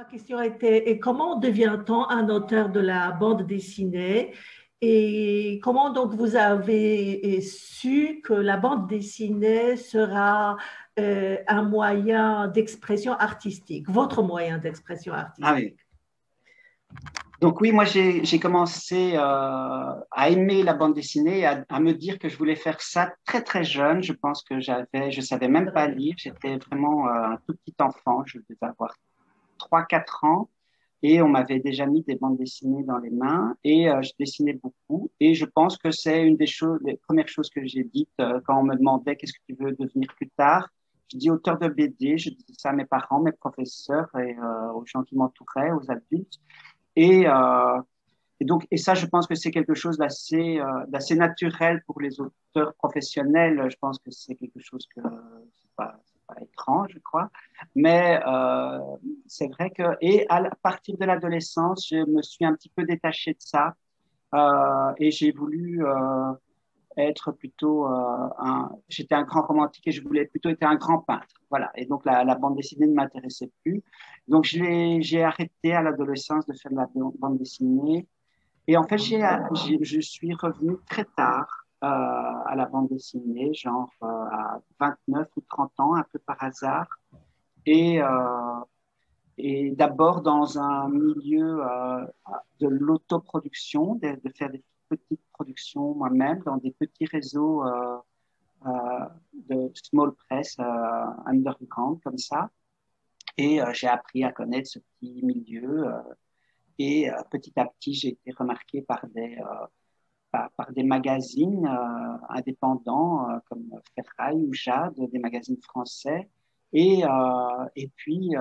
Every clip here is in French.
Ma question était et comment devient-on un auteur de la bande dessinée? Et comment donc vous avez su que la bande dessinée sera euh, un moyen d'expression artistique, votre moyen d'expression artistique ah oui. Donc oui, moi j'ai commencé euh, à aimer la bande dessinée, à, à, me dire que je voulais faire ça très très jeune. Je pense que j'avais, je savais même pas lire. J'étais vraiment euh, un tout petit enfant. Je devais avoir 3-4 ans et on m'avait déjà mis des bandes dessinées dans les mains et euh, je dessinais beaucoup. Et je pense que c'est une des choses, les premières choses que j'ai dites quand on me demandait qu'est-ce que tu veux devenir plus tard. Je dis auteur de BD. Je disais ça à mes parents, mes professeurs et aux gens qui m'entouraient, aux adultes. Et, euh, donc, et ça, je pense que c'est quelque chose d'assez, euh, d'assez naturel pour les auteurs professionnels. Je pense que c'est quelque chose que c'est étrange, je crois. Mais euh, c'est vrai que, et à partir de l'adolescence, je me suis un petit peu détaché de ça. Euh, et j'ai voulu euh, être plutôt un. J'étais un grand romantique et je voulais plutôt être un grand peintre. Voilà. Et donc la, bande dessinée ne m'intéressait plus. Donc j'ai arrêté à l'adolescence de faire de la bande dessinée. Et en fait, j'ai je suis revenu très tard euh, à la bande dessinée, genre euh, à 29 ou 30 ans, un peu par hasard. Et, euh, et d'abord dans un milieu de l'autoproduction, de, faire des petites productions moi-même dans des petits réseaux de small press underground comme ça. Et j'ai appris à connaître ce petit milieu. et petit à petit, j'ai été remarqué par des, par, par, des magazines indépendants comme Ferraille ou Jade, des magazines français. Et, et puis,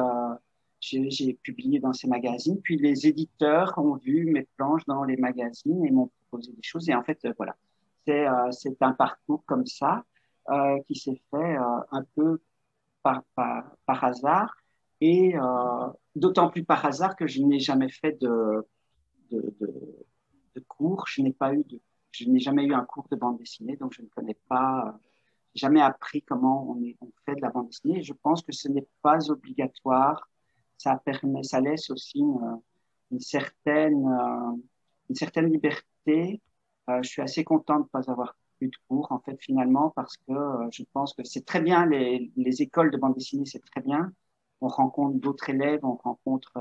j'ai publié dans ces magazines. Puis les éditeurs ont vu mes planches dans les magazines et m'ont proposé des choses. Et en fait, euh, voilà, c'est euh, un parcours comme ça euh, qui s'est fait euh, un peu par, par, par hasard. Et euh, d'autant plus par hasard que je n'ai jamais fait de, de, de, de cours. Je n'ai pas eu de, je n'ai jamais eu un cours de bande dessinée, donc je ne connais pas, jamais appris comment on, est, on fait de la bande dessinée. Je pense que ce n'est pas obligatoire ça permet, ça laisse aussi une, certaine, euh, une certaine liberté. Euh, je suis assez content de ne pas avoir eu de cours, en fait, finalement, parce que euh, je pense que c'est très bien, les, les, écoles de bande dessinée, c'est très bien. On rencontre d'autres élèves, on rencontre,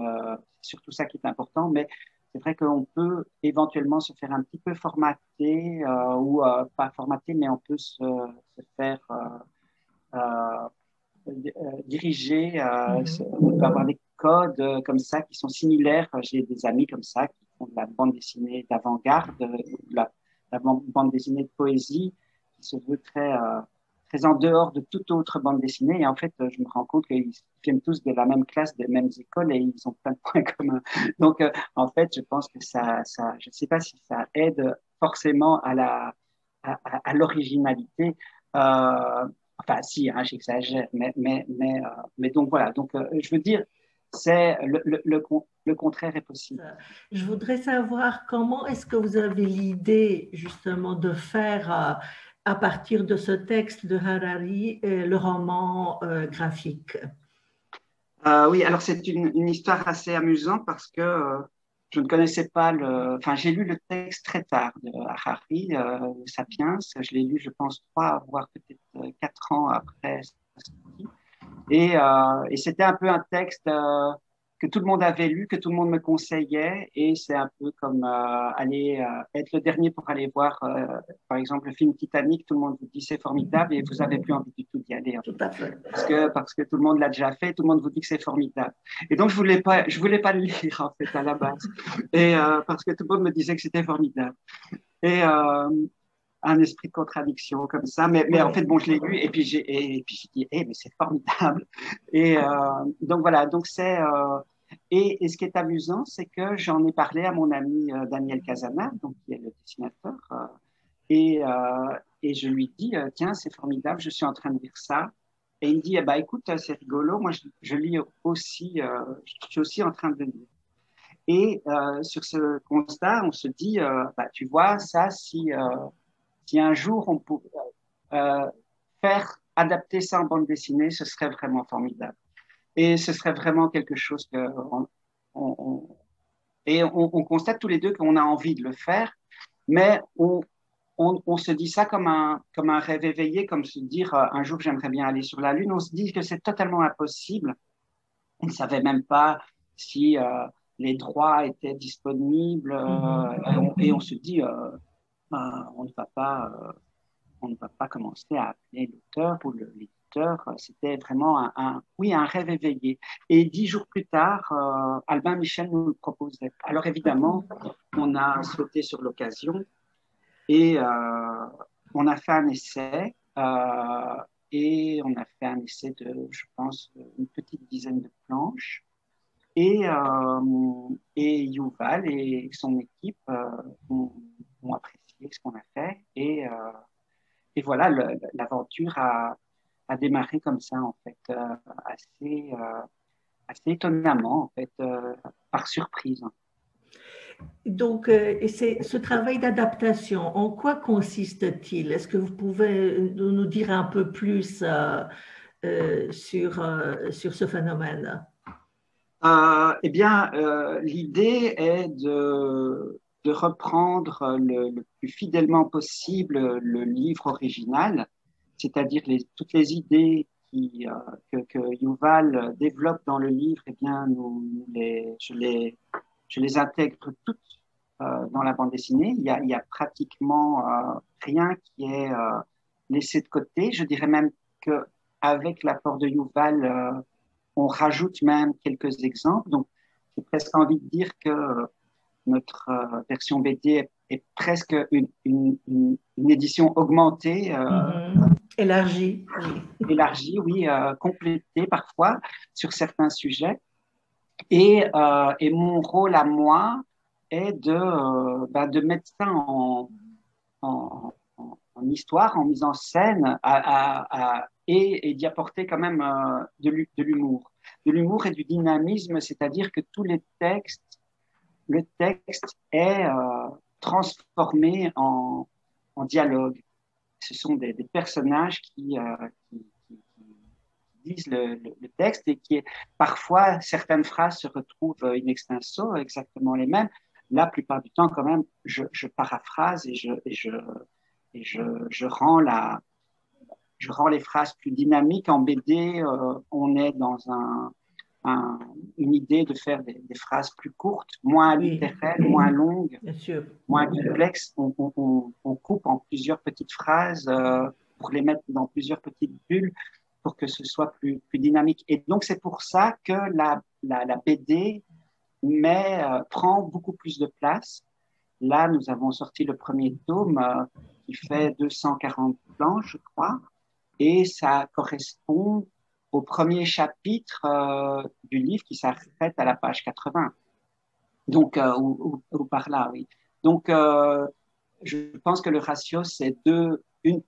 c'est surtout ça qui est important, mais c'est vrai qu'on peut éventuellement se faire un petit peu formater, ou pas formater, mais on peut se, se faire diriger, mm-hmm. on peut avoir des codes euh, comme ça qui sont similaires. J'ai des amis comme ça qui font de la bande dessinée d'avant-garde, euh, la, la, bande dessinée de poésie, qui se veut très, euh, très en dehors de toute autre bande dessinée. Et en fait, je me rends compte qu'ils viennent tous de la même classe, des mêmes écoles et ils ont plein de points communs. Donc, en fait, je pense que ça, ça je ne sais pas si ça aide forcément à la, à, l'originalité. Euh, enfin, si, hein, j'exagère, mais, mais, mais, mais donc voilà. Donc, je veux dire, c'est le, le, le, contraire est possible. Je voudrais savoir comment est-ce que vous avez l'idée justement de faire euh, à partir de ce texte de Harari euh, le roman euh, graphique. oui, alors c'est une, histoire assez amusante parce que je ne connaissais pas le. Enfin, j'ai lu le texte très tard de Harari, Sapiens. Je l'ai lu, je pense, trois, voire peut-être quatre ans après et, euh, c'était un peu un texte euh, que tout le monde avait lu, que tout le monde me conseillait, et c'est un peu comme euh, aller euh, être le dernier pour aller voir, euh, par exemple, le film Titanic. Tout le monde vous dit c'est formidable et vous n'avez plus envie du tout d'y aller, tout à fait. parce que parce que tout le monde l'a déjà fait, tout le monde vous dit que c'est formidable. Et donc je voulais pas, je voulais pas le lire en fait à la base, et parce que tout le monde me disait que c'était formidable. Et un esprit de contradiction comme ça. Mais, mais en fait, bon, je l'ai lu et puis j'ai et puis j'ai dit, eh, mais c'est formidable. Et euh, donc voilà, donc c'est euh, et, et, ce qui est amusant, c'est que j'en ai parlé à mon ami euh, Daniel Casana, donc qui est le dessinateur, euh, et euh, et je lui dis, tiens, c'est formidable, je suis en train de lire ça. Et il me dit, eh ben, écoute, c'est rigolo, moi je, je lis aussi, je suis aussi en train de lire. Et sur ce constat, on se dit, bah, tu vois, ça, si si un jour on pouvait euh, faire adapter ça en bande dessinée, ce serait vraiment formidable. Et ce serait vraiment quelque chose que on, et on, constate tous les deux qu'on a envie de le faire, mais on, on, se dit ça comme un, comme un rêve éveillé, comme se dire euh, un jour j'aimerais bien aller sur la Lune. On se dit que c'est totalement impossible. On ne savait même pas si euh, les droits étaient disponibles euh, mm-hmm. et, on, se dit on ne va pas on ne va pas commencer à appeler l'auteur ou l'éditeur. C'était vraiment un, oui, un rêve éveillé. Et dix jours plus tard, Albin Michel nous le proposait. Alors évidemment, on a sauté sur l'occasion et euh, on a fait un essai euh, et on a fait un essai de, je pense, une petite dizaine de planches. Et, euh, et Yuval et son équipe ont, apprécié ce qu'on a fait. Et, et voilà, l'aventure a, a, démarré comme ça, en fait, assez, assez étonnamment, en fait, par surprise. Donc, euh, c'est ce travail d'adaptation, en quoi consiste-t-il? Est-ce que vous pouvez nous dire un peu plus euh, euh, sur, sur ce phénomène? Eh bien, l'idée est de, de reprendre le, plus fidèlement possible le livre original, c'est-à-dire toutes les idées qui, que, que, Yuval développe dans le livre, eh bien, nous, les, je les je les intègre toutes euh, dans la bande dessinée. Il y a, pratiquement euh, rien qui est euh, laissé de côté. Je dirais même que avec l'apport de Yuval, euh, on rajoute même quelques exemples. Donc, j'ai presque envie de dire que notre euh, version BD est, presque une, une, une, édition augmentée. Mm-hmm. Élargie. Élargie, oui, complétée parfois sur certains sujets. Et, euh, et, mon rôle à moi est de, euh, bah, de mettre ça en, en, en, histoire, en mise en scène à, à, et, et d'y apporter quand même euh, de l'humour. De l'humour et du dynamisme, c'est-à-dire que tous les textes, le texte est euh, transformé en, en dialogue. Ce sont des, personnages qui, euh, qui le, texte et qui parfois certaines phrases se retrouvent in extenso, exactement les mêmes. La plupart du temps, quand même, je, paraphrase et je, je, je, rends la, je rends les phrases plus dynamiques. En BD, euh, on est dans un, une idée de faire des, phrases plus courtes, moins littéraires, moins longues, moins complexes. On, on, on, coupe en plusieurs petites phrases euh, pour les mettre dans plusieurs petites bulles pour que ce soit plus, plus dynamique. Et donc, c'est pour ça que la, la, la BD mais, euh, prend beaucoup plus de place. Là, nous avons sorti le premier tome euh, qui fait 240 planches, je crois, et ça correspond au premier chapitre euh, du livre qui s'arrête à la page 80. Donc, ou, ou, par là, oui. Donc, je pense que le ratio, c'est deux, une,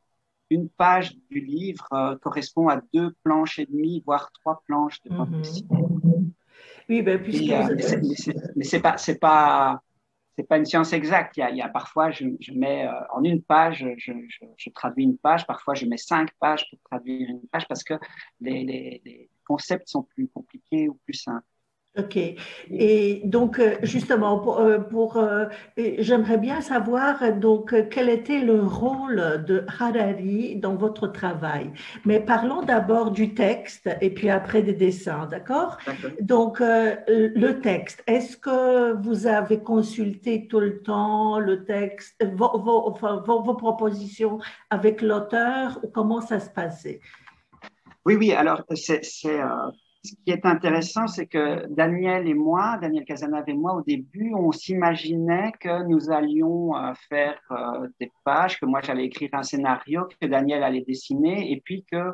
une page du livre euh, correspond à deux planches et demie, voire trois planches de bande mhm. Oui, ben, puisque... Euh, mais c'est pas, c'est pas, c'est pas une science exacte. Il y a, parfois, je, mets euh, en une page, je, traduis une page. Parfois, je mets cinq pages pour traduire une page parce que les concepts sont plus compliqués ou plus simples. Ok. Et donc, euh, justement, pour, euh, pour euh, j'aimerais bien savoir donc quel était le rôle de Harari dans votre travail. Mais parlons d'abord du texte et puis après des dessins, d'accord? Donc, le texte. Est-ce que vous avez consulté tout le temps le texte, vos, vos, vos propositions avec l'auteur ou comment ça se passait? Oui, oui. Alors, c'est ce qui est intéressant, c'est que Daniel et moi, Daniel Casanave et moi, au début, on s'imaginait que nous allions euh, faire euh, des pages, que moi j'allais écrire un scénario, que Daniel allait dessiner, et puis que,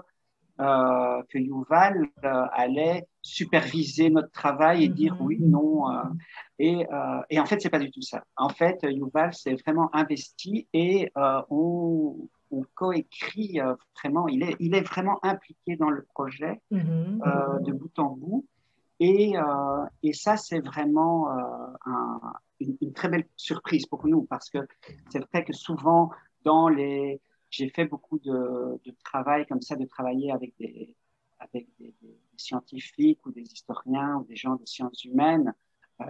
euh, que Yuval allait superviser notre travail et dire oui, mm-hmm. non. Et, et, en fait, c'est pas du tout ça. En fait, Yuval s'est vraiment investi et on, on coécrit euh, vraiment, il est, il est vraiment impliqué dans le projet mm-hmm. euh, de bout en bout. Et, euh, et ça, c'est vraiment un, une, très belle surprise pour nous parce que c'est vrai que souvent, dans les. J'ai fait beaucoup de, de, travail comme ça, de travailler avec des, avec des, scientifiques ou des historiens ou des gens de sciences humaines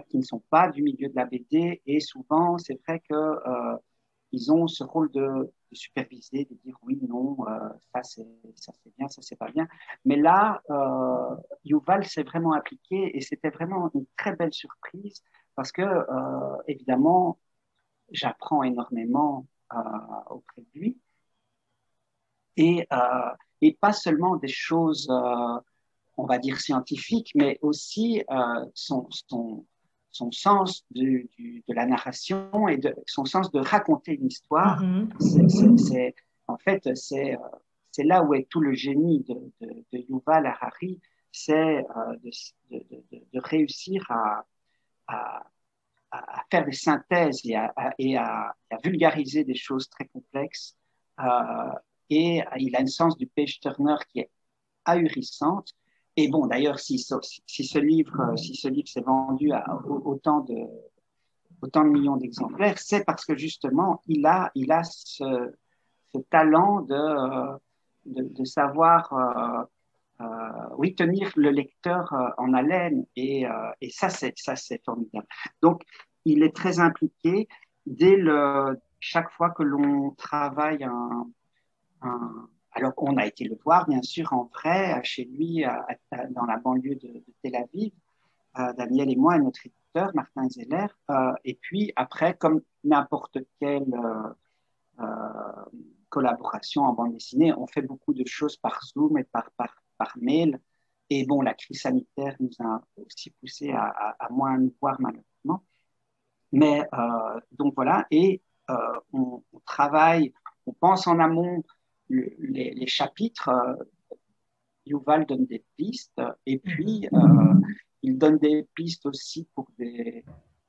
qui ne sont pas du milieu de la BD. Et souvent, c'est vrai que ils ont ce rôle de, superviser, de dire oui, non, c'est ça c'est bien, ça c'est pas bien. Mais là, euh, Yuval s'est vraiment appliqué et c'était vraiment une très belle surprise parce que évidemment, j'apprends énormément auprès de lui et, euh, et pas seulement des choses, euh, on va dire scientifiques, mais aussi euh, son, son, sens de, de, la narration et de, son sens de raconter une histoire. Mm-hmm. c'est, en fait, c'est, c'est là où est tout le génie de, de, de Yuval Harari, c'est de, de, réussir à, à, à, faire des synthèses et à, et à, vulgariser des choses très complexes euh, et il a une sens du page turner qui est ahurissante. Et bon, d'ailleurs, si, si, ce livre, s'est vendu à autant de, millions d'exemplaires, c'est parce que justement, il a, ce, talent de, de savoir, euh, euh, tenir le lecteur euh, en haleine. Et, euh, et ça, c'est, ça, c'est formidable. Donc, il est très impliqué dès le, chaque fois que l'on travaille un, alors on a été le voir, bien sûr, en vrai, chez lui, dans la banlieue de, Tel Aviv, euh, Daniel et moi, et notre éditeur, Martin Zeller. Euh, et puis après, comme n'importe quelle euh, collaboration en bande dessinée, on fait beaucoup de choses par Zoom et par, mail. Et bon, la crise sanitaire nous a aussi poussé à, moins nous voir malheureusement. Mais donc voilà, et on, travaille, on pense en amont les, chapitres, euh, Yuval donne des pistes et puis mhm. euh, il donne des pistes aussi pour des,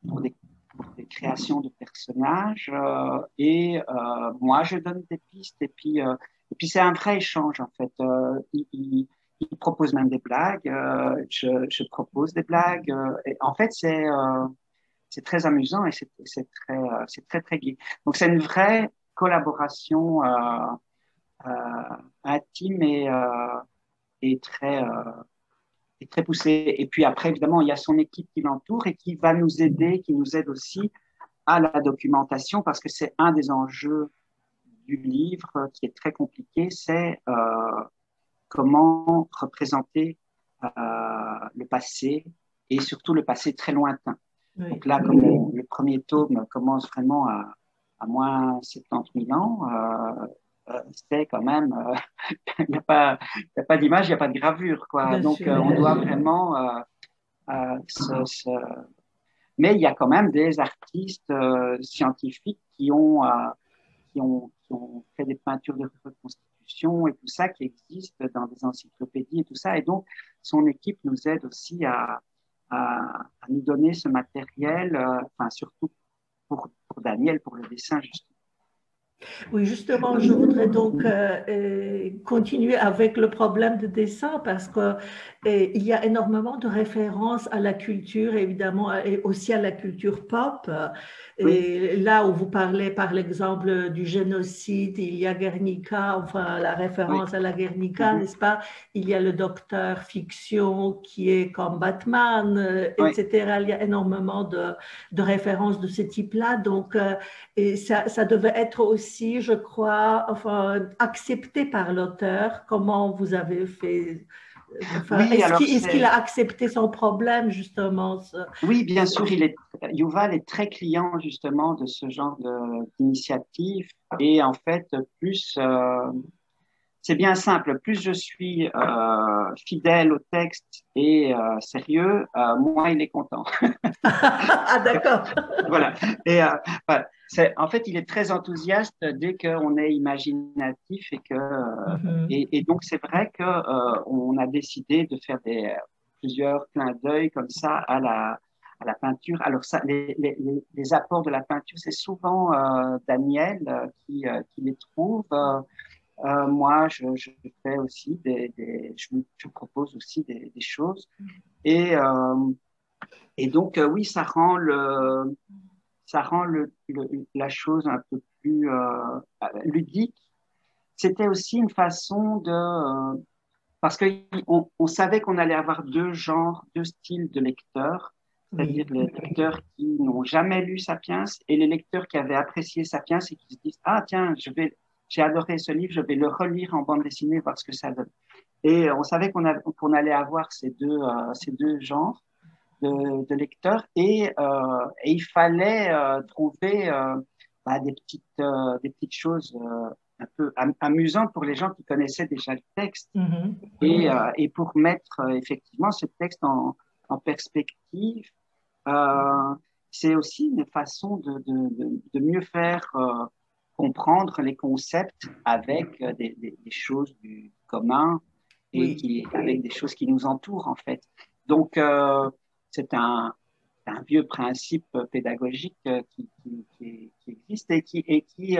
pour des, créations de personnages euh, et moi je donne des pistes et puis, et puis c'est un vrai échange en fait. Il, il, propose même des blagues, je, je, propose des blagues. et en fait, c'est c'est très amusant et c'est très, c'est très, très gai. Donc, c'est une vraie collaboration euh, intime et, euh, et très euh, et très poussé. Et puis après, évidemment, il y a son équipe qui l'entoure et qui va nous aider, qui nous aide aussi à la documentation parce que c'est un des enjeux du livre qui est très compliqué, c'est euh, comment représenter euh, le passé et surtout le passé très lointain. Donc là, comme le premier tome commence vraiment à, à moins 70 000 ans, euh, euh, c'est quand même, euh, il n'y a pas, pas d'image, il n'y a pas de gravure, quoi. Donc, euh, on doit vraiment se, Mais il y a quand même des artistes scientifiques qui ont, qui ont, qui, ont, fait des peintures de reconstitution et tout ça qui existent dans des encyclopédies et tout ça. Et donc, son équipe nous aide aussi à, à, à nous donner ce matériel, enfin, surtout pour, pour Daniel, pour le dessin, justement. Oui, justement, je voudrais donc euh, euh, continuer avec le problème de dessin parce que euh, il y a énormément de références à la culture, évidemment, et aussi à la culture pop. Et là où vous parlez, par l'exemple du génocide, il y a Guernica, enfin la référence à la Guernica, mm-hmm. n'est-ce pas? Il y a le docteur fiction qui est comme Batman, etc. Il y a énormément de, de références de ce type-là. Donc, et ça, ça devait être aussi je crois, enfin, accepté par l'auteur. Comment vous avez fait est-ce qu'il a accepté son problème, justement Oui, bien sûr. Il est, Yuval est très client, justement, de ce genre d'initiative. Et en fait, plus, euh, c'est bien simple, plus je suis euh, fidèle au texte et euh, sérieux, moins il est content. ah, d'accord. voilà. Et voilà en fait, il est très enthousiaste dès qu'on est imaginatif et que, mm-hmm. et, donc c'est vrai que euh, on a décidé de faire des plusieurs clins d'œil comme ça à la à la peinture. Alors ça, les, les, les apports de la peinture, c'est souvent euh, Daniel euh, qui, euh, qui les trouve. Euh, moi, je, je, fais aussi des, des je, je, propose aussi des, des choses. Et, et donc, oui, ça rend le, ça rend le, la chose un peu plus euh, ludique. C'était aussi une façon de, euh, parce qu'on on savait qu'on allait avoir deux genres, deux styles de lecteurs, c'est-à-dire les lecteurs qui n'ont jamais lu Sapiens et les lecteurs qui avaient apprécié Sapiens et qui se disent ah tiens je vais j'ai adoré ce livre, je vais le relire en bande dessinée voir ce que ça donne. Et on savait qu'on allait avoir ces deux euh, ces deux genres de, de lecteurs et, euh, et, il fallait euh, trouver bah, des petites des petites choses un peu amusant pour les gens qui connaissaient déjà le texte mm-hmm. et, et, pour mettre effectivement ce texte en, en perspective. C'est aussi une façon de, de, de mieux faire comprendre les concepts avec des, des, des, choses du commun et qui, avec des choses qui nous entourent en fait. Donc c'est un, un, vieux principe pédagogique qui, qui, qui, existe et qui, et qui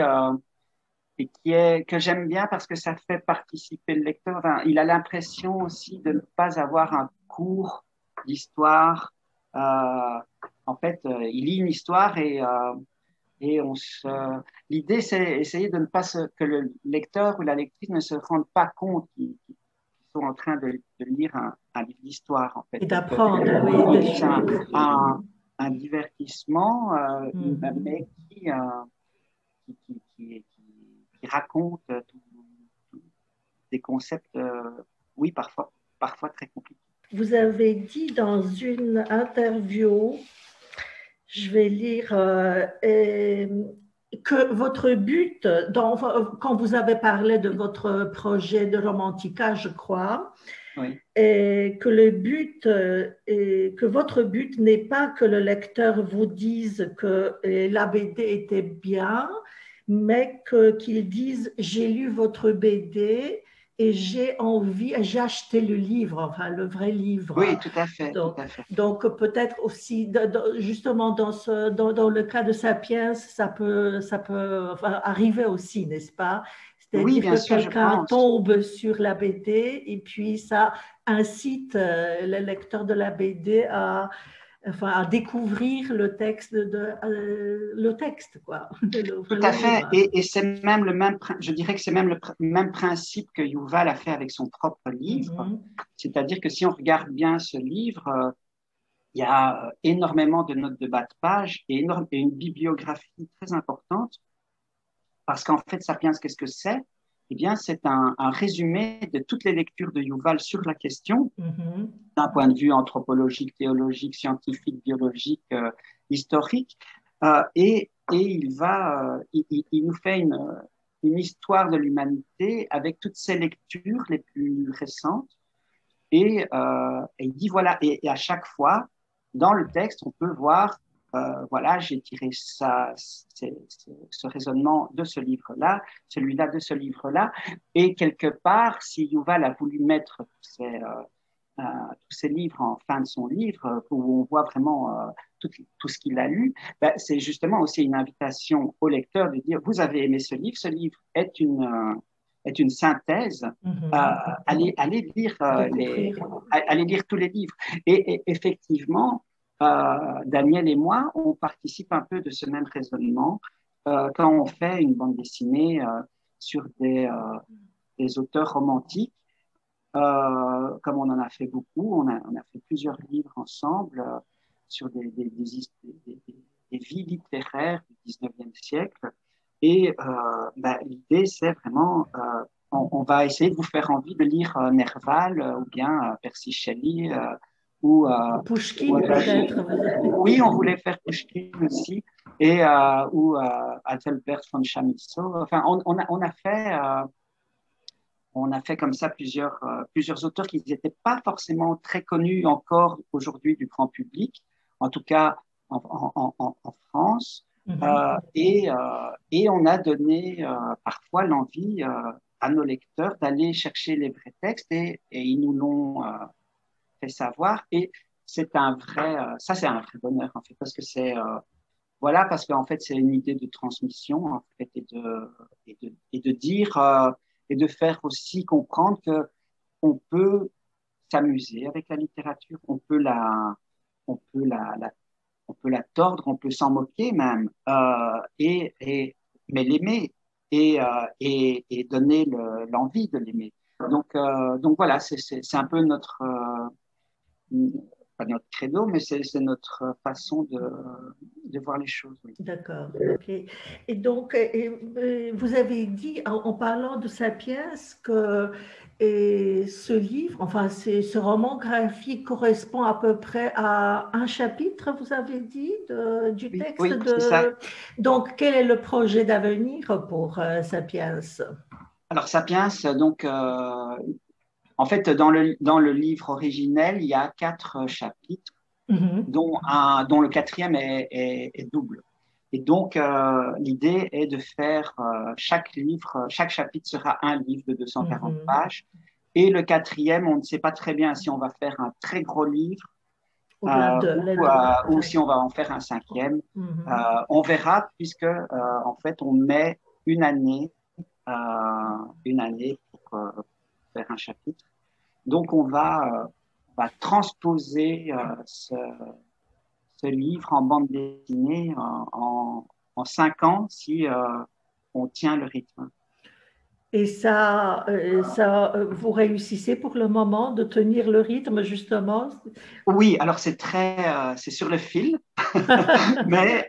et qui est que j'aime bien parce que ça fait participer le lecteur. Enfin, il a l'impression aussi de ne pas avoir un cours d'histoire. Euh, en fait, euh, il lit une histoire et euh, et on se. L'idée, c'est essayer de ne pas se, que le lecteur ou la lectrice ne se rende pas compte qu'ils sont en train de, de lire un, un livre d'histoire, en fait. Et d'apprendre, oui. Un, un, un, divertissement, euh, mm. mais qui, qui, qui, qui, qui raconte euh, des concepts, euh, oui, parfois, parfois très compliqués. Vous avez dit dans une interview, je vais lire, euh, que votre but, dans, quand vous avez parlé de votre projet de Romantica, je crois, oui. et que le but, et que votre but n'est pas que le lecteur vous dise que la BD était bien, mais qu'ils disent j'ai lu votre BD et j'ai envie, j'ai acheté le livre, enfin le vrai livre. Oui, tout à fait. Donc, peut-être aussi, justement dans, ce, dans, dans, le cas de Sapiens, ça peut, ça peut arriver aussi, n'est-ce pas? C'est-à-dire que quelqu'un tombe sur la BD et puis ça incite euh, le lecteur de la BD à enfin, à découvrir le texte, de, euh, le texte quoi. Tout à fait, et, et c'est même le même, je dirais que c'est même le même principe que Yuval a fait avec son propre livre. Mm -hmm. C'est-à-dire que si on regarde bien ce livre, euh, il y a énormément de notes de bas de page et, énorme, et une bibliographie très importante, parce qu'en fait, Sapiens, qu'est-ce que c'est eh bien, c'est un, un, résumé de toutes les lectures de Yuval sur la question, mm -hmm. d'un point de vue anthropologique, théologique, scientifique, biologique, euh, historique. Euh, et, et, il va, euh, il, il, nous fait une, une histoire de l'humanité avec toutes ses lectures les plus récentes. Et, et il dit voilà, et, et, à chaque fois, dans le texte, on peut voir euh, voilà, j'ai tiré ça, ce raisonnement de ce livre-là, celui-là de ce livre-là, et quelque part, si Yuval a voulu mettre tous ces, euh, euh, tous ces livres en fin de son livre, où on voit vraiment tout, tout, ce qu'il a lu, ben, c'est justement aussi une invitation au lecteur de dire, vous avez aimé ce livre, ce livre est une est une synthèse. Mm -hmm. allez, allez lire les, allez lire tous les livres. Et, et effectivement, Daniel et moi, on participe un peu de ce même raisonnement euh, quand on fait une bande dessinée euh, sur des, euh, des, auteurs romantiques. Euh, comme on en a fait beaucoup, on a, on a fait plusieurs livres ensemble euh, sur des, des, des, vies littéraires du 19e siècle. Et bah, l'idée, c'est vraiment, on, on, va essayer de vous faire envie de lire Nerval ou bien Percy Shelley ou euh, Pushkin peut-être. Oui, on voulait faire Pushkin aussi et euh, ou euh, Adalbert von Chamisso. Enfin, on, on, a, on a fait euh, on a fait comme ça plusieurs euh, plusieurs auteurs qui n'étaient pas forcément très connus encore aujourd'hui du grand public, en tout cas en, en, en, en France. Mm -hmm. et et on a donné parfois l'envie à nos lecteurs d'aller chercher les vrais textes et, et ils nous l'ont savoir. Et c'est un vrai, euh, ça c'est un vrai bonheur en fait, parce que c'est, euh, voilà, parce qu'en fait c'est une idée de transmission en fait et de, et de, et de dire euh, et de faire aussi comprendre que on peut s'amuser avec la littérature, on peut la, on peut la, on peut la tordre, on peut s'en moquer même, et, et, mais l'aimer et, et, et donner l'envie de l'aimer. Donc, donc voilà, c'est un peu notre pas notre credo, mais c'est notre façon de, de, voir les choses. D'accord. Et donc, vous avez dit, en, parlant de Sapiens, que et ce livre, enfin, ce roman graphique correspond à peu près à un chapitre, vous avez dit, du texte. Oui, de... ça. Donc, quel est le projet d'avenir pour euh, Sapiens Alors, Sapiens, donc, euh, en fait, dans le, dans le livre originel, il y a quatre chapitres, mm-hmm. dont, un, dont le quatrième est, est, double. Et donc, euh, l'idée est de faire euh, chaque livre, chaque chapitre sera un livre de 240 mm-hmm. pages. Et le quatrième, on ne sait pas très bien si on va faire un très gros livre euh, ou, si on va en faire un cinquième. Mm-hmm. on verra, puisque en fait, on met une année, une année pour faire un chapitre. Donc, on va, euh, transposer euh, ce, livre en bande dessinée en, cinq ans si euh, on tient le rythme. Et ça, ça, vous réussissez pour le moment de tenir le rythme justement? Oui, alors c'est très, c'est sur le fil, mais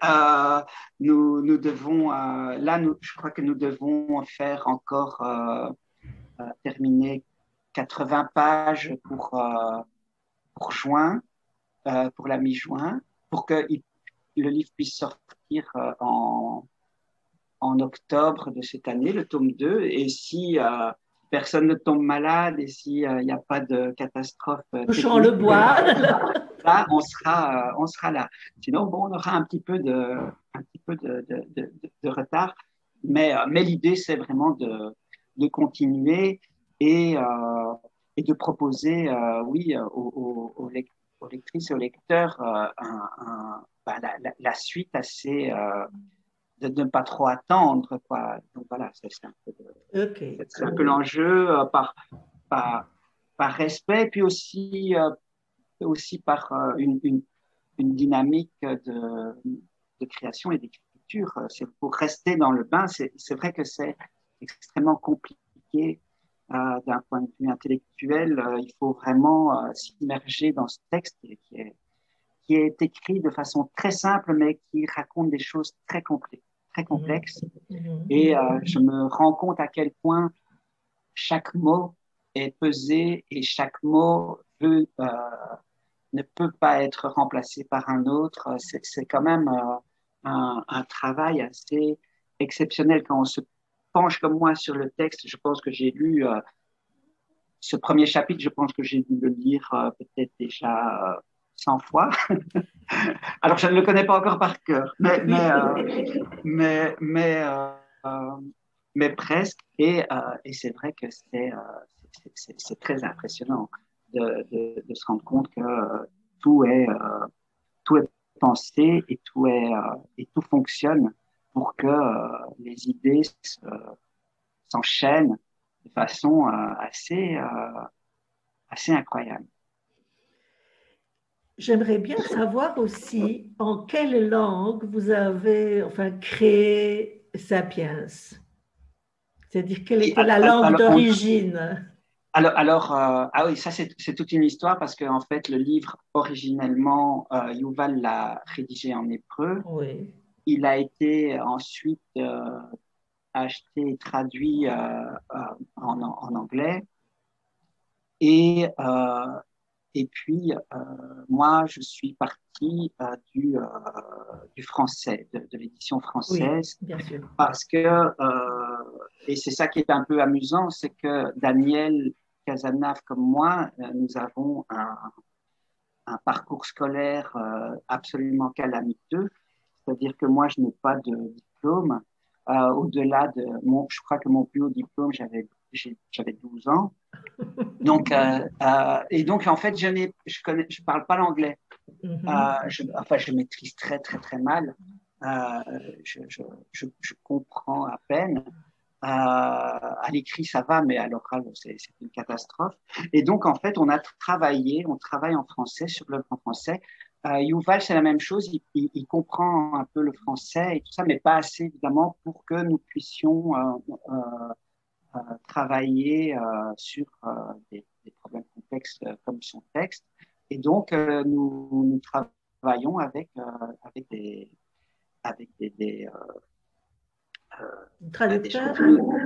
nous, nous devons, là, nous, je crois que nous devons faire encore terminer 80 pages pour, euh, pour juin, euh, pour la mi-juin, pour que le livre puisse sortir euh, en, en octobre de cette année, le tome 2. Et si personne ne tombe malade et s'il n'y a pas de catastrophe. Touchant le bois. là, on sera, on sera là. Sinon, bon, on aura un petit peu de, un petit peu de, de, de, retard. Mais, mais l'idée, c'est vraiment de, de continuer et, euh, et de proposer, euh, oui, aux, aux, lectrices et aux lecteurs euh, un, bah, la, la, suite assez de ne pas trop attendre. Quoi. Donc voilà, c'est un peu, un peu l'enjeu par, par, par, respect, puis aussi, aussi par une, une, une, dynamique de, de création et d'écriture. C'est pour rester dans le bain. C'est vrai que c'est extrêmement compliqué d'un point de vue intellectuel, euh, il faut vraiment euh, s'immerger dans ce texte qui est, qui est écrit de façon très simple, mais qui raconte des choses très, complexes. Très complexes. Mmh. Mmh. Et je me rends compte à quel point chaque mot est pesé et chaque mot veut, ne peut pas être remplacé par un autre. C'est quand même un, un, travail assez exceptionnel quand on se penche comme moi sur le texte, je pense que j'ai lu euh, ce premier chapitre, je pense que j'ai dû le lire euh, peut-être déjà 100 euh, fois. Alors, je ne le connais pas encore par cœur, mais, mais, mais, mais, presque. Et, et c'est vrai que c'est très impressionnant de, de, de, se rendre compte que tout est, tout est pensé et tout, est, et tout fonctionne pour que euh, les idées s'enchaînent de façon euh, assez, euh, assez incroyable. J'aimerais bien savoir aussi en quelle langue vous avez enfin, créé Sapiens. C'est-à-dire quelle était la langue d'origine? Alors, alors ah oui, ça c'est toute une histoire parce qu'en en fait le livre originellement Yuval l'a rédigé en hébreu. Oui. Il a été ensuite euh, acheté et traduit euh, euh, en, anglais. Et, et puis, moi, je suis partie du, du français, de, l'édition française. bien sûr. Parce que, et c'est ça qui est un peu amusant, c'est que Daniel Casanave, comme moi, nous avons un, un parcours scolaire absolument calamiteux. C'est-à-dire que moi, je n'ai pas de diplôme. Euh, au-delà de mon, je crois que mon plus haut diplôme, j'avais, j'avais 12 ans. Donc, euh, euh, et donc, en fait, je ne je connais, je parle pas l'anglais. Mm-hmm. je, enfin, je maîtrise très, très, très mal. Je, je, je, comprends à peine. à l'écrit, ça va, mais à l'oral, c'est une catastrophe. Et donc, en fait, on a travaillé, on travaille en français sur l'œuvre en français euh, Yuval, c'est la même chose. Il, comprend un peu le français et tout ça, mais pas assez évidemment pour que nous puissions euh, travailler sur des, problèmes complexes comme son texte. Et donc, nous, travaillons avec, avec des, avec des, traducteurs.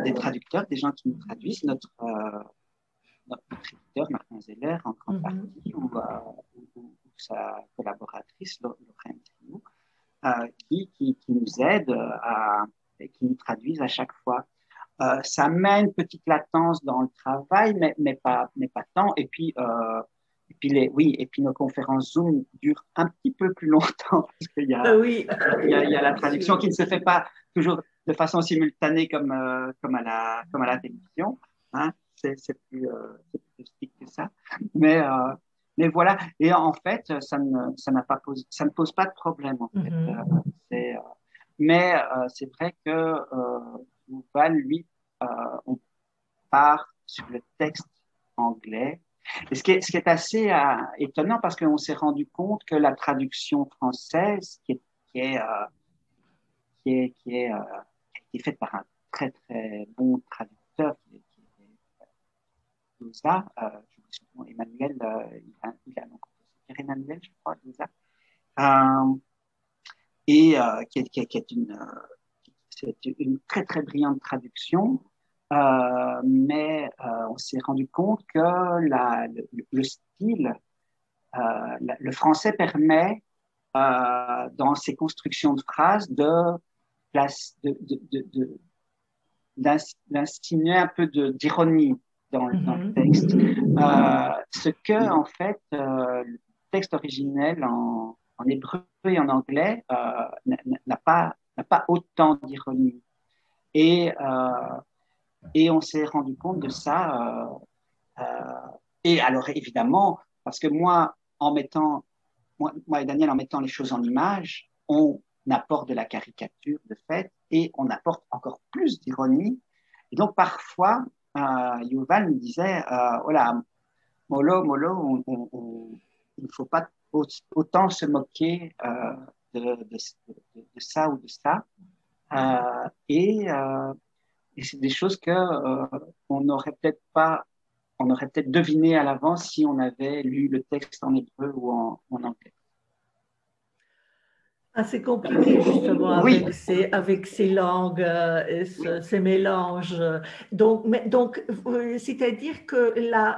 Des, traducteurs, des gens qui nous traduisent. Notre, notre éditeur, Martin Zeller, en grande mhm. partie, ou, sa collaboratrice, Lorraine Triou, euh, qui, qui, qui, nous aide à, et qui nous traduisent à chaque fois. Euh, ça met une petite latence dans le travail, mais, mais, pas, mais pas tant. Et puis, euh, et puis les, oui, et puis nos conférences Zoom durent un petit peu plus longtemps parce qu'il y, a, oui. il, y y a la traduction qui ne se fait pas toujours de façon simultanée comme, euh, comme, à, la, comme à la télévision. Hein. C'est plus, euh, plus strict que ça. Mais, euh, mais voilà. Et en fait, ça ne, ça n'a pas posé, ça ne pose pas de problème, en fait. Mm-hmm. Euh, mais euh, c'est vrai que euh, lui, euh, on part sur le texte anglais. Et ce qui est, ce qui est assez euh, étonnant parce qu'on s'est rendu compte que la traduction française, qui est, qui est, euh, qui est, qui est, qui est faite par un très très bon traducteur, qui est, qui est Louza, je Emmanuel, il a, il a Pierre Emmanuel, je crois, Louza et euh, qui, est, qui, est, une, euh, c'est une très très brillante traduction, euh, mais euh, on s'est rendu compte que la, le, le, style, euh, le français permet dans ses constructions de phrases de de, de, de, d'insinuer un peu d'ironie dans, dans, le mm-hmm. texte. Euh, ce que, en fait, euh, le texte originel en, en hébreu et en anglais euh, n'a pas, pas autant d'ironie. Et, et on s'est rendu compte de ça. Et alors, évidemment, parce que moi, en mettant, moi, moi, et Daniel, en mettant les choses en image, on apporte de la caricature de fait et on apporte encore plus d'ironie. Et donc, parfois, euh, Yuval me disait, euh, voilà, mollo, mollo, il ne faut pas autant se moquer euh, de, ça ou de ça. Euh, et, euh, et c'est des choses que on n'aurait peut-être pas, on aurait peut-être deviné à l'avance si on avait lu le texte en hébreu ou en anglais. Assez ah, compliqué justement avec, ces, avec ces langues euh, et ces mélanges. Donc, mais, donc euh, c'est-à-dire que la,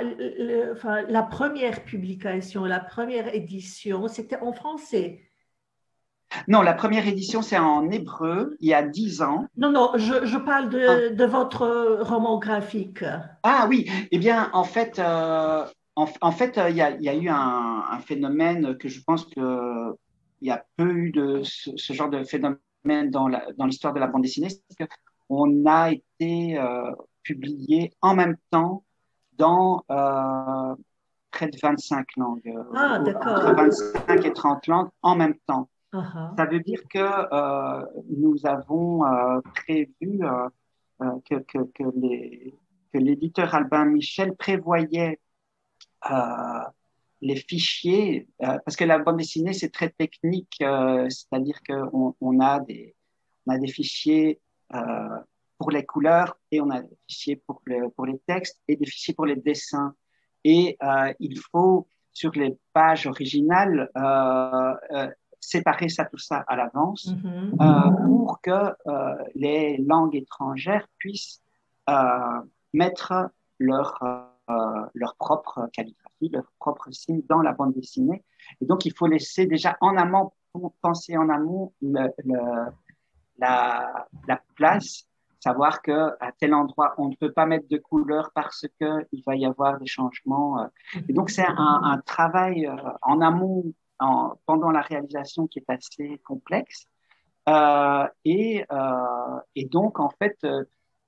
enfin, la première publication, la première édition, c'était en français. Non, la première édition, c'est en hébreu, il y a dix ans. Non, non, je, je parle de, ah. de, votre roman graphique. Ah oui, eh bien, en fait, euh, en, en, fait, il y a, il y a eu un, un, phénomène que je pense que il y a peu eu de ce, ce genre de phénomène dans l'histoire dans de la bande dessinée, c'est qu'on a été euh, publié en même temps dans euh, près de 25 langues. Ah, d'accord. Entre 25 et 30 langues en même temps. Uh -huh. Ça veut dire que euh, nous avons euh, prévu euh, euh, que l'éditeur Albin Michel prévoyait les fichiers, euh, parce que la bande dessinée, c'est très technique, euh, c'est-à-dire qu'on on a, des, on a des fichiers euh, pour les couleurs et on a des fichiers pour, le, pour les textes et des fichiers pour les dessins. Et euh, il faut, sur les pages originales, euh, euh, séparer ça, tout ça à l'avance mm-hmm. pour que les langues étrangères puissent mettre leur, leur propre qualité leur propre signe dans la bande dessinée. Et donc, il faut laisser déjà en amont, penser en amont la, la, place, savoir que à tel endroit, on ne peut pas mettre de couleur parce que il va y avoir des changements. Euh. Et donc, c'est un, travail euh, en amont, en, pendant la réalisation qui est assez complexe. Euh, et, et, donc, en fait,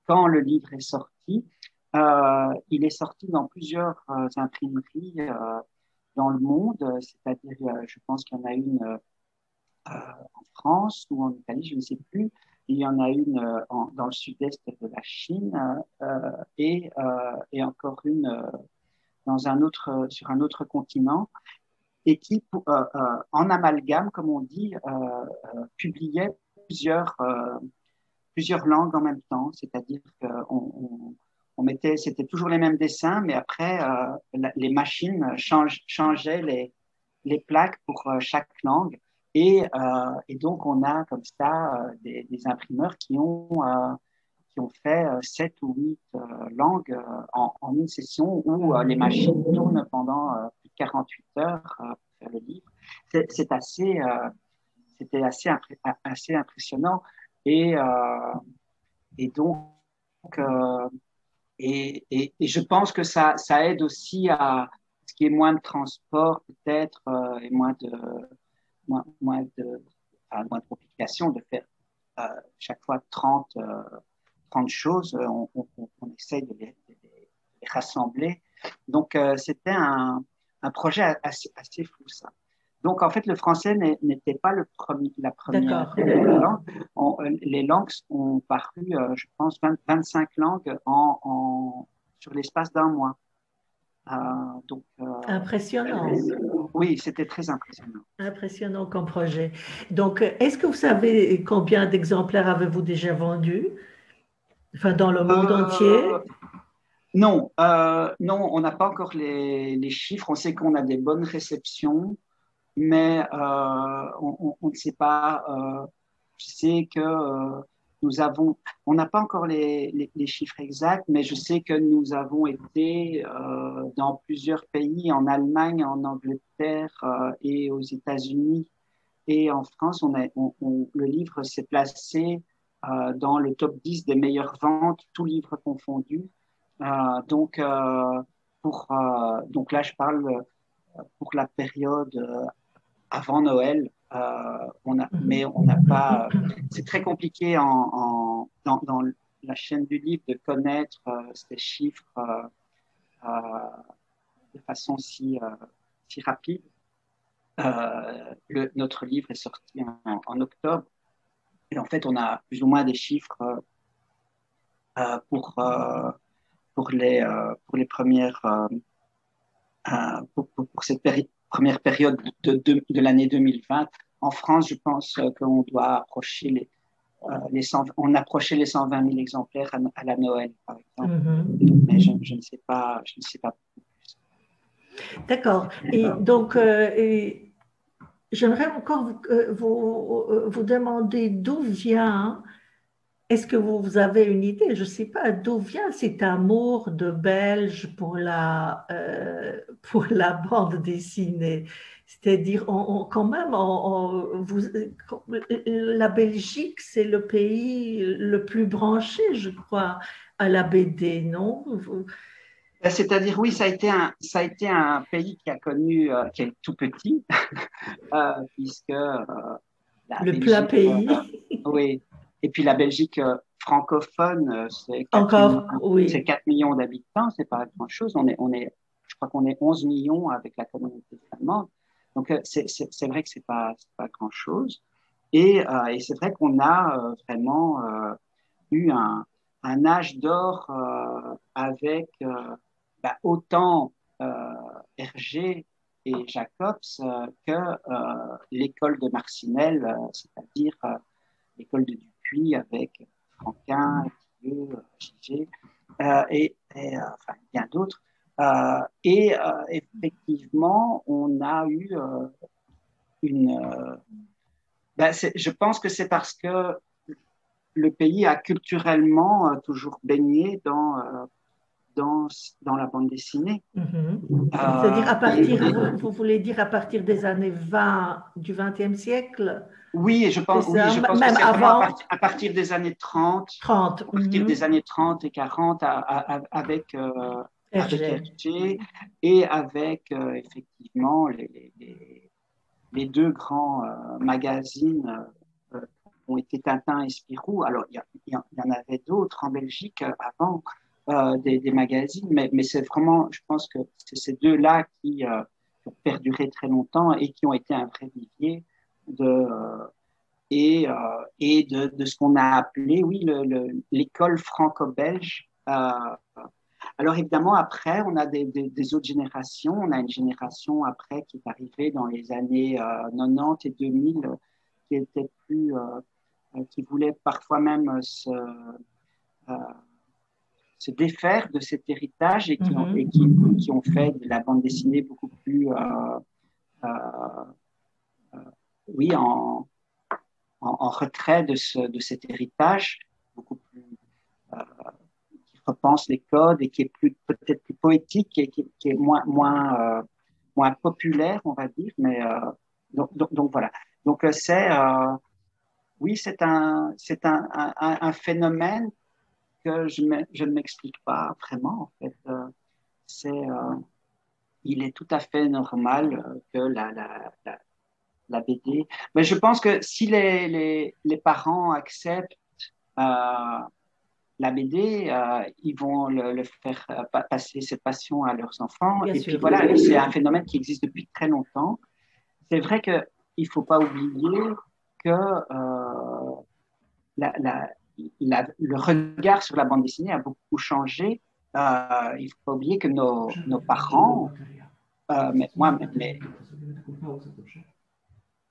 quand le livre est sorti, euh, il est sorti dans plusieurs euh, imprimeries euh, dans le monde, c'est-à-dire, je pense qu'il y en a une en France ou en Italie, je ne sais plus. Il y en a une en, dans le sud-est de la Chine et, et encore une dans un autre, sur un autre continent et qui, euh, euh, en amalgame, comme on dit, euh, publiait plusieurs, plusieurs langues en même temps, c'est-à-dire qu'on c'était toujours les mêmes dessins, mais après, les machines changeaient les, plaques pour chaque langue. Et, et, donc, on a comme ça des, imprimeurs qui ont qui ont fait sept ou huit langues en, une session où les machines tournent pendant plus de 48 heures pour faire le livre. C'est assez, c'était assez, assez impressionnant. Et, euh, et donc, euh, et, et, et, je pense que ça, ça aide aussi à ce qui est moins de transport peut-être euh, et moins de, moins, moins de, enfin, moins de complications de faire chaque fois 30, 30 choses. On, on, on essaye de les, de les, rassembler. Donc, c'était un, un projet assez, assez fou, ça. Donc, en fait, le français n'était pas le premier, la première langue. Euh, les langues ont paru, euh, je pense, 25 langues en, en sur l'espace d'un mois. Euh, donc, impressionnant. Oui, c'était très impressionnant. Impressionnant comme projet. Donc, est-ce que vous savez combien d'exemplaires avez-vous déjà vendus? Enfin, dans le monde entier? Non, non, on n'a pas encore les, les, chiffres. On sait qu'on a des bonnes réceptions mais euh, on, ne sait pas. Euh, je sais que euh, nous avons, on n'a pas encore les, chiffres exacts, mais je sais que nous avons été dans plusieurs pays, en Allemagne, en Angleterre et aux États-Unis et en France. On, on, le livre s'est placé dans le top 10 des meilleures ventes, tous livres confondus. donc, pour, donc là, je parle pour la période avant Noël. Euh, on a, mhm. mais on n'a pas. C'est très compliqué en, en dans, dans, la chaîne du livre de connaître euh, ces chiffres euh, euh de façon si, euh, si rapide. Le, notre livre est sorti en, en, octobre et en fait on a plus ou moins des chiffres pour pour les pour les premières pour, pour, pour, cette période première période de, de, de l'année 2020. En France, je pense euh, qu'on doit approcher les, euh, les 100, on approchait les 120 000 exemplaires à, à la Noël, par exemple. -hmm. Mais je, je, ne sais pas, je ne sais pas. D'accord. Et donc, euh, j'aimerais encore vous, vous, vous demander d'où vient est-ce que vous, avez une idée, je ne sais pas, d'où vient cet amour de Belge pour la, euh, pour la bande dessinée C'est-à-dire, quand même, vous, la Belgique, c'est le pays le plus branché, je crois, à la BD, non? Ben, c'est-à-dire, oui, ça a été un, ça a été un pays qui a connu, euh, qui est tout petit, euh, puisque. Euh, le plat pays. oui, et puis la Belgique euh, francophone, euh, c'est 4, millions, 4 millions d'habitants, c'est pas grand-chose. On est, on est, je crois qu'on est 11 millions avec la communauté allemande. Donc euh, c'est vrai que c'est pas, pas grand-chose. Et, euh, et c'est vrai qu'on a vraiment eu un, un âge d'or avec bah, autant Hergé et Jacobs que l'école de Marcinelle, c'est-à-dire l'école de avec Franquin, euh, et, euh, bien d'autres. Euh, et effectivement, on a eu une. Ben je pense que c'est parce que le pays a culturellement toujours baigné dans dans, dans, la bande dessinée. C'est-à-dire à partir, vous, voulez dire à partir des années 20 du XXe siècle? Oui, je pense, oui, je pense que c'est avant... à, partir, des années 30, 30 à partir des années 30 et 40 avec, euh, avec et avec euh, effectivement les, les, les, deux grands euh, magazines euh, ont été Tintin et Spirou. Alors, il y, y, en avait d'autres en Belgique avant, des, magazines, mais, c'est vraiment, je pense que c'est ces deux-là qui, qui, ont perduré très longtemps et qui ont été un vrai vivier de, euh, et, euh, de, ce qu'on a appelé, oui, l'école franco-belge. Euh, alors évidemment, après, on a des, des, des, autres générations. On a une génération après qui est arrivée dans les années 90 et 2000 qui était plus, qui voulait parfois même se, se défaire de cet héritage et qui, ont, mhm. qui, ont fait de la bande dessinée beaucoup plus, oui, en, en, retrait de, ce, de cet héritage, beaucoup plus qui repense les codes et qui est plus peut-être plus poétique et qui, qui est moins moins moins populaire, on va dire, mais donc, donc, donc, voilà. Donc c'est oui, c'est un, c'est un, un, phénomène que je, je ne m'explique pas vraiment. En fait, euh, c'est, euh, il est tout à fait normal euh, que la, la, la, BD. Mais je pense que si les, les, les parents acceptent la BD, ils vont le, faire passer cette passion à leurs enfants. et puis voilà, c'est un phénomène qui existe depuis très longtemps. C'est vrai qu'il ne faut pas oublier que euh, le regard sur la bande dessinée a beaucoup changé. Euh, il ne faut pas oublier que nos, nos parents, euh, mais, moi, mais,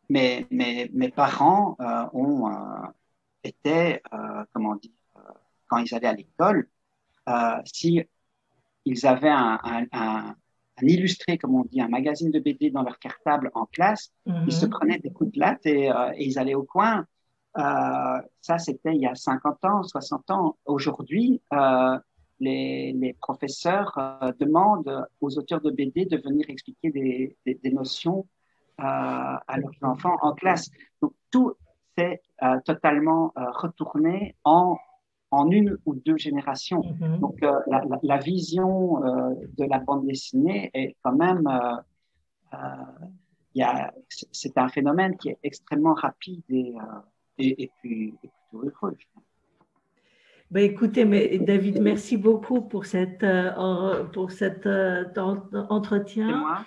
mais, mais, mes parents ont été, comment dire, quand ils allaient à l'école, si ils avaient un, un un illustré, comme on dit, un magazine de BD dans leur cartable en classe. Ils se mhm. prenaient des coups de latte et, euh, et ils allaient au coin. Euh, ça, c'était il y a 50 ans, 60 ans. Aujourd'hui, euh, les, les, professeurs euh, demandent aux auteurs de BD de venir expliquer des, des, des notions euh, à leurs enfants en classe. Donc, tout s'est totalement retourné en en une ou deux générations. Mm-hmm. Donc euh, la, la, vision euh, de la bande dessinée est quand même, euh, c'est un phénomène qui est extrêmement rapide et, et, et, puis, et plutôt heureux. Ben écoutez, mais David, merci beaucoup pour, cette, pour cet entretien.